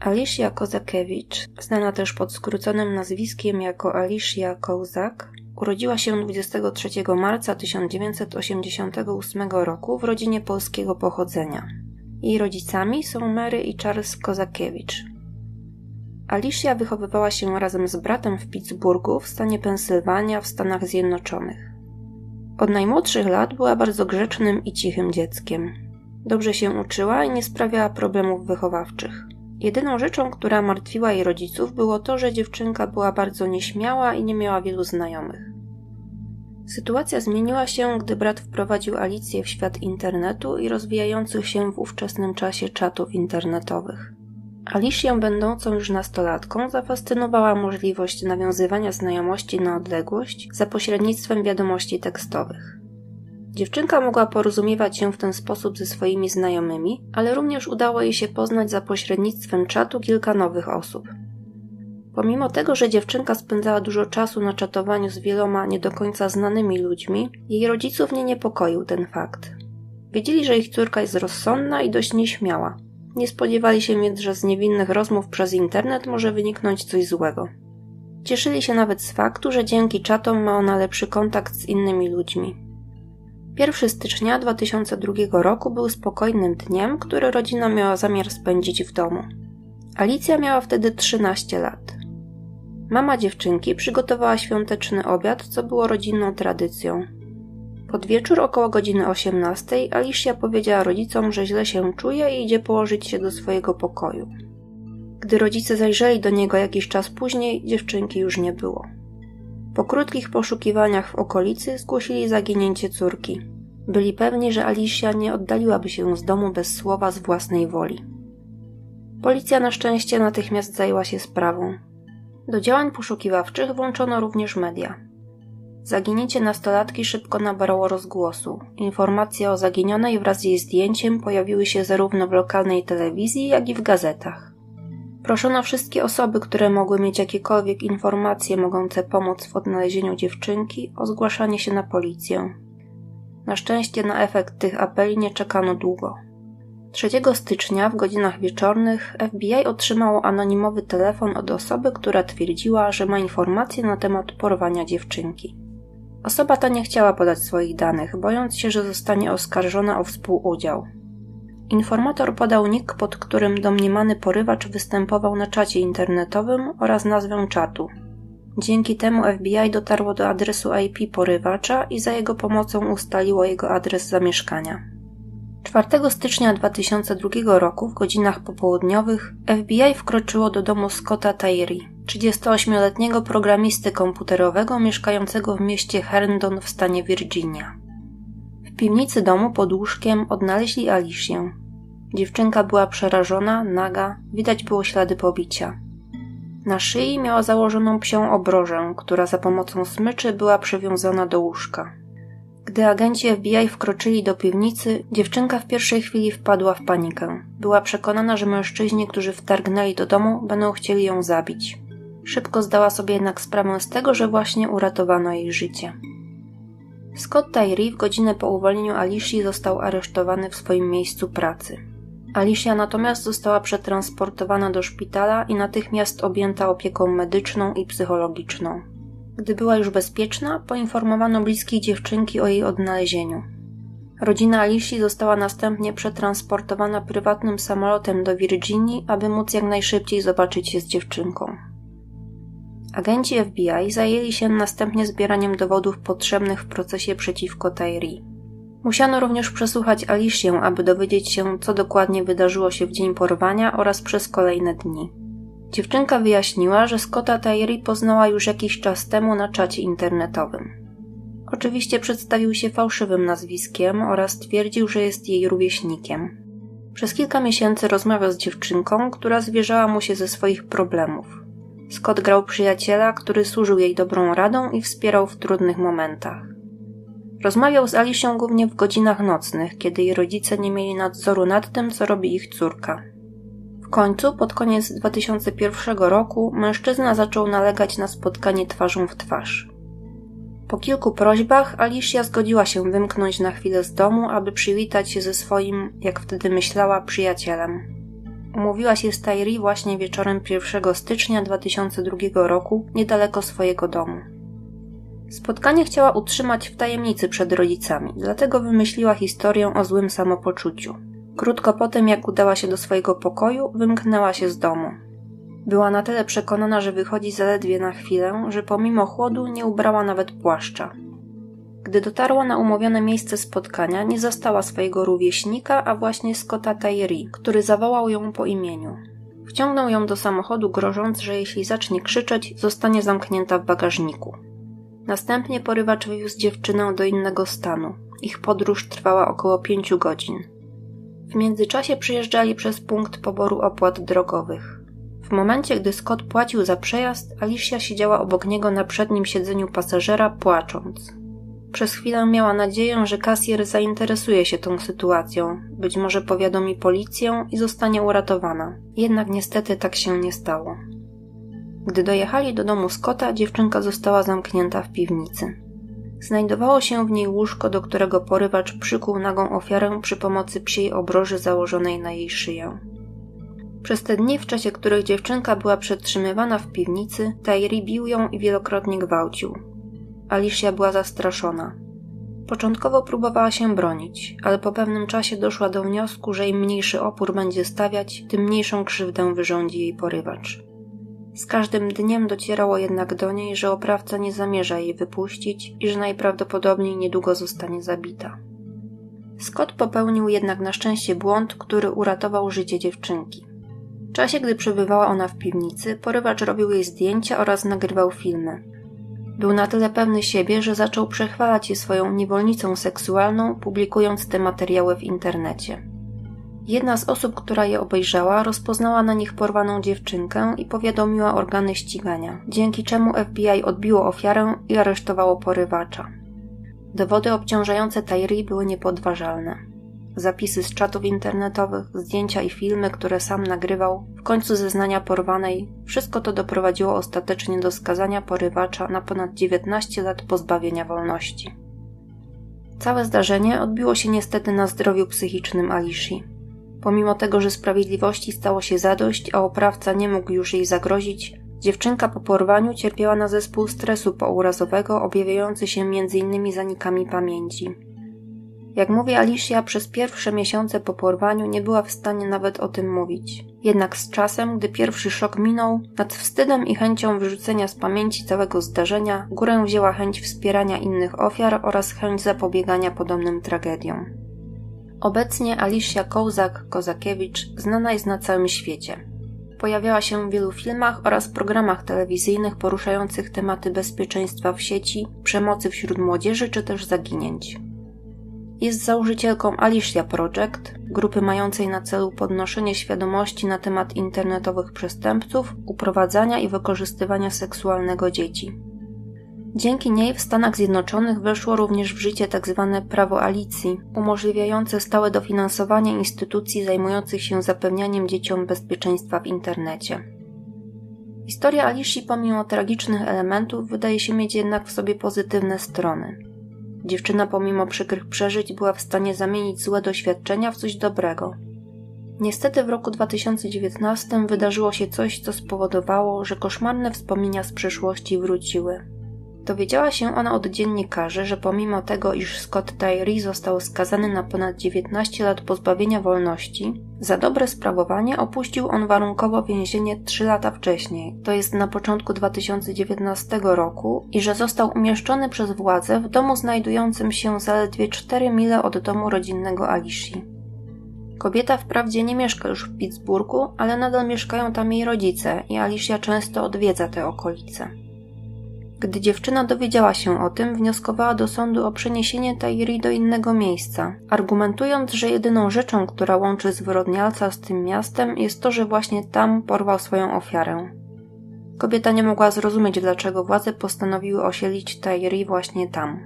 Alicia Kozakiewicz, znana też pod skróconym nazwiskiem jako Alicia Kozak, urodziła się 23 marca 1988 roku w rodzinie polskiego pochodzenia. Jej rodzicami są Mary i Charles Kozakiewicz. Alicia wychowywała się razem z bratem w Pittsburghu w stanie Pensylwania w Stanach Zjednoczonych. Od najmłodszych lat była bardzo grzecznym i cichym dzieckiem. Dobrze się uczyła i nie sprawiała problemów wychowawczych. Jedyną rzeczą, która martwiła jej rodziców, było to, że dziewczynka była bardzo nieśmiała i nie miała wielu znajomych. Sytuacja zmieniła się, gdy brat wprowadził Alicję w świat internetu i rozwijających się w ówczesnym czasie czatów internetowych. Alicję, będącą już nastolatką, zafascynowała możliwość nawiązywania znajomości na odległość za pośrednictwem wiadomości tekstowych. Dziewczynka mogła porozumiewać się w ten sposób ze swoimi znajomymi, ale również udało jej się poznać za pośrednictwem czatu kilka nowych osób. Pomimo tego, że dziewczynka spędzała dużo czasu na czatowaniu z wieloma nie do końca znanymi ludźmi, jej rodziców nie niepokoił ten fakt. Wiedzieli, że ich córka jest rozsądna i dość nieśmiała. Nie spodziewali się więc, że z niewinnych rozmów przez internet może wyniknąć coś złego. Cieszyli się nawet z faktu, że dzięki czatom ma ona lepszy kontakt z innymi ludźmi. 1 stycznia 2002 roku był spokojnym dniem, który rodzina miała zamiar spędzić w domu. Alicja miała wtedy 13 lat. Mama dziewczynki przygotowała świąteczny obiad, co było rodzinną tradycją. Pod wieczór około godziny 18 Alicia powiedziała rodzicom, że źle się czuje i idzie położyć się do swojego pokoju. Gdy rodzice zajrzeli do niego jakiś czas później, dziewczynki już nie było. Po krótkich poszukiwaniach w okolicy zgłosili zaginięcie córki. Byli pewni, że Alicia nie oddaliłaby się z domu bez słowa z własnej woli. Policja na szczęście natychmiast zajęła się sprawą. Do działań poszukiwawczych włączono również media. Zaginięcie nastolatki szybko nabrało rozgłosu. Informacje o zaginionej wraz z jej zdjęciem pojawiły się zarówno w lokalnej telewizji, jak i w gazetach. Proszono wszystkie osoby, które mogły mieć jakiekolwiek informacje mogące pomóc w odnalezieniu dziewczynki, o zgłaszanie się na policję. Na szczęście na efekt tych apeli nie czekano długo. 3 stycznia w godzinach wieczornych FBI otrzymało anonimowy telefon od osoby, która twierdziła, że ma informacje na temat porwania dziewczynki. Osoba ta nie chciała podać swoich danych, bojąc się, że zostanie oskarżona o współudział. Informator podał nick, pod którym domniemany porywacz występował na czacie internetowym oraz nazwę czatu. Dzięki temu FBI dotarło do adresu IP porywacza i za jego pomocą ustaliło jego adres zamieszkania. 4 stycznia 2002 roku w godzinach popołudniowych FBI wkroczyło do domu Scotta Tyree, 38-letniego programisty komputerowego mieszkającego w mieście Herndon w stanie Virginia. Piwnicy domu pod łóżkiem odnaleźli Alicję. Dziewczynka była przerażona, naga, widać było ślady pobicia. Na szyi miała założoną psią obrożę, która za pomocą smyczy była przywiązana do łóżka. Gdy agenci FBI wkroczyli do piwnicy, dziewczynka w pierwszej chwili wpadła w panikę. Była przekonana, że mężczyźni, którzy wtargnęli do domu, będą chcieli ją zabić. Szybko zdała sobie jednak sprawę z tego, że właśnie uratowano jej życie. Scott Tyree w godzinę po uwolnieniu Alicji został aresztowany w swoim miejscu pracy. Alicia natomiast została przetransportowana do szpitala i natychmiast objęta opieką medyczną i psychologiczną. Gdy była już bezpieczna, poinformowano bliskich dziewczynki o jej odnalezieniu. Rodzina Alicji została następnie przetransportowana prywatnym samolotem do Virginii, aby móc jak najszybciej zobaczyć się z dziewczynką. Agenci FBI zajęli się następnie zbieraniem dowodów potrzebnych w procesie przeciwko Tyree. Musiano również przesłuchać Alicję, aby dowiedzieć się, co dokładnie wydarzyło się w dzień porwania oraz przez kolejne dni. Dziewczynka wyjaśniła, że Scotta Tyree poznała już jakiś czas temu na czacie internetowym. Oczywiście przedstawił się fałszywym nazwiskiem oraz twierdził, że jest jej rówieśnikiem. Przez kilka miesięcy rozmawiał z dziewczynką, która zwierzała mu się ze swoich problemów. Scott grał przyjaciela, który służył jej dobrą radą i wspierał w trudnych momentach. Rozmawiał z Alicją głównie w godzinach nocnych, kiedy jej rodzice nie mieli nadzoru nad tym, co robi ich córka. W końcu, pod koniec 2001 roku, mężczyzna zaczął nalegać na spotkanie twarzą w twarz. Po kilku prośbach Alicia zgodziła się wymknąć na chwilę z domu, aby przywitać się ze swoim, jak wtedy myślała, przyjacielem. Umówiła się z Tyree właśnie wieczorem 1 stycznia 2002 roku niedaleko swojego domu. Spotkanie chciała utrzymać w tajemnicy przed rodzicami, dlatego wymyśliła historię o złym samopoczuciu. Krótko potem, jak udała się do swojego pokoju, wymknęła się z domu. Była na tyle przekonana, że wychodzi zaledwie na chwilę, że pomimo chłodu nie ubrała nawet płaszcza. Gdy dotarła na umówione miejsce spotkania, nie zastała swojego rówieśnika, a właśnie Scotta Tyree, który zawołał ją po imieniu. Wciągnął ją do samochodu, grożąc, że jeśli zacznie krzyczeć, zostanie zamknięta w bagażniku. Następnie porywacz wywiózł dziewczynę do innego stanu. Ich podróż trwała około pięciu godzin. W międzyczasie przyjeżdżali przez punkt poboru opłat drogowych. W momencie, gdy Scott płacił za przejazd, Alicia siedziała obok niego na przednim siedzeniu pasażera, płacząc. Przez chwilę miała nadzieję, że kasjer zainteresuje się tą sytuacją, być może powiadomi policję i zostanie uratowana. Jednak niestety tak się nie stało. Gdy dojechali do domu Scotta, dziewczynka została zamknięta w piwnicy. Znajdowało się w niej łóżko, do którego porywacz przykuł nagą ofiarę przy pomocy psiej obroży założonej na jej szyję. Przez te dni, w czasie których dziewczynka była przetrzymywana w piwnicy, Tyree bił ją i wielokrotnie gwałcił. Alicia była zastraszona. Początkowo próbowała się bronić, ale po pewnym czasie doszła do wniosku, że im mniejszy opór będzie stawiać, tym mniejszą krzywdę wyrządzi jej porywacz. Z każdym dniem docierało jednak do niej, że oprawca nie zamierza jej wypuścić i że najprawdopodobniej niedługo zostanie zabita. Scott popełnił jednak na szczęście błąd, który uratował życie dziewczynki. W czasie, gdy przebywała ona w piwnicy, porywacz robił jej zdjęcia oraz nagrywał filmy. Był na tyle pewny siebie, że zaczął przechwalać je swoją niewolnicą seksualną, publikując te materiały w internecie. Jedna z osób, która je obejrzała, rozpoznała na nich porwaną dziewczynkę i powiadomiła organy ścigania, dzięki czemu FBI odbiło ofiarę i aresztowało porywacza. Dowody obciążające Tyree były niepodważalne. Zapisy z czatów internetowych, zdjęcia i filmy, które sam nagrywał, w końcu zeznania porwanej, wszystko to doprowadziło ostatecznie do skazania porywacza na ponad 19 lat pozbawienia wolności. Całe zdarzenie odbiło się niestety na zdrowiu psychicznym Alishi. Pomimo tego, że sprawiedliwości stało się zadość, a oprawca nie mógł już jej zagrozić, dziewczynka po porwaniu cierpiała na zespół stresu pourazowego objawiający się m.in. zanikami pamięci. Jak mówi Alicia, przez pierwsze miesiące po porwaniu nie była w stanie nawet o tym mówić. Jednak z czasem, gdy pierwszy szok minął, nad wstydem i chęcią wyrzucenia z pamięci całego zdarzenia, górę wzięła chęć wspierania innych ofiar oraz chęć zapobiegania podobnym tragediom. Obecnie Alicia Kołzak-Kozakiewicz znana jest na całym świecie. Pojawiała się w wielu filmach oraz programach telewizyjnych poruszających tematy bezpieczeństwa w sieci, przemocy wśród młodzieży czy też zaginięć. Jest założycielką Alicia Project, grupy mającej na celu podnoszenie świadomości na temat internetowych przestępców, uprowadzania i wykorzystywania seksualnego dzieci. Dzięki niej w Stanach Zjednoczonych weszło również w życie tzw. Tak prawo Alicji, umożliwiające stałe dofinansowanie instytucji zajmujących się zapewnianiem dzieciom bezpieczeństwa w internecie. Historia Alicji pomimo tragicznych elementów wydaje się mieć jednak w sobie pozytywne strony. Dziewczyna pomimo przykrych przeżyć była w stanie zamienić złe doświadczenia w coś dobrego. Niestety w roku 2019 wydarzyło się coś, co spowodowało, że koszmarne wspomnienia z przeszłości wróciły. Dowiedziała się ona od dziennikarzy, że pomimo tego, iż Scott Tyree został skazany na ponad 19 lat pozbawienia wolności, za dobre sprawowanie opuścił on warunkowo więzienie 3 lata wcześniej, to jest na początku 2019 roku, i że został umieszczony przez władze w domu znajdującym się zaledwie 4 mile od domu rodzinnego Alishi. Kobieta wprawdzie nie mieszka już w Pittsburghu, ale nadal mieszkają tam jej rodzice i Alicia często odwiedza te okolice. Gdy dziewczyna dowiedziała się o tym, wnioskowała do sądu o przeniesienie Tairi do innego miejsca, argumentując, że jedyną rzeczą, która łączy zwyrodnialca z tym miastem, jest to, że właśnie tam porwał swoją ofiarę. Kobieta nie mogła zrozumieć, dlaczego władze postanowiły osiedlić Tairi właśnie tam.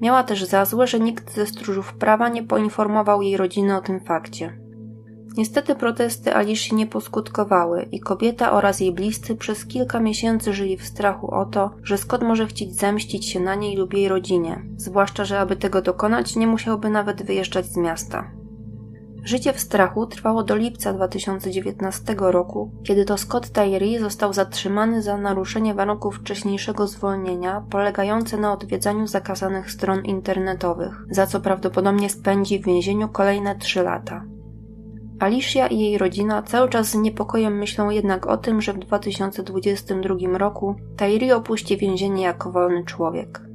Miała też za złe, że nikt ze stróżów prawa nie poinformował jej rodziny o tym fakcie. Niestety protesty Aliszy nie poskutkowały i kobieta oraz jej bliscy przez kilka miesięcy żyli w strachu o to, że Scott może chcieć zemścić się na niej lub jej rodzinie, zwłaszcza, że aby tego dokonać nie musiałby nawet wyjeżdżać z miasta. Życie w strachu trwało do lipca 2019 roku, kiedy to Scott Tyree został zatrzymany za naruszenie warunków wcześniejszego zwolnienia, polegające na odwiedzaniu zakazanych stron internetowych, za co prawdopodobnie spędzi w więzieniu kolejne trzy lata. Alicia i jej rodzina cały czas z niepokojem myślą jednak o tym, że w 2022 roku Tyree opuści więzienie jako wolny człowiek.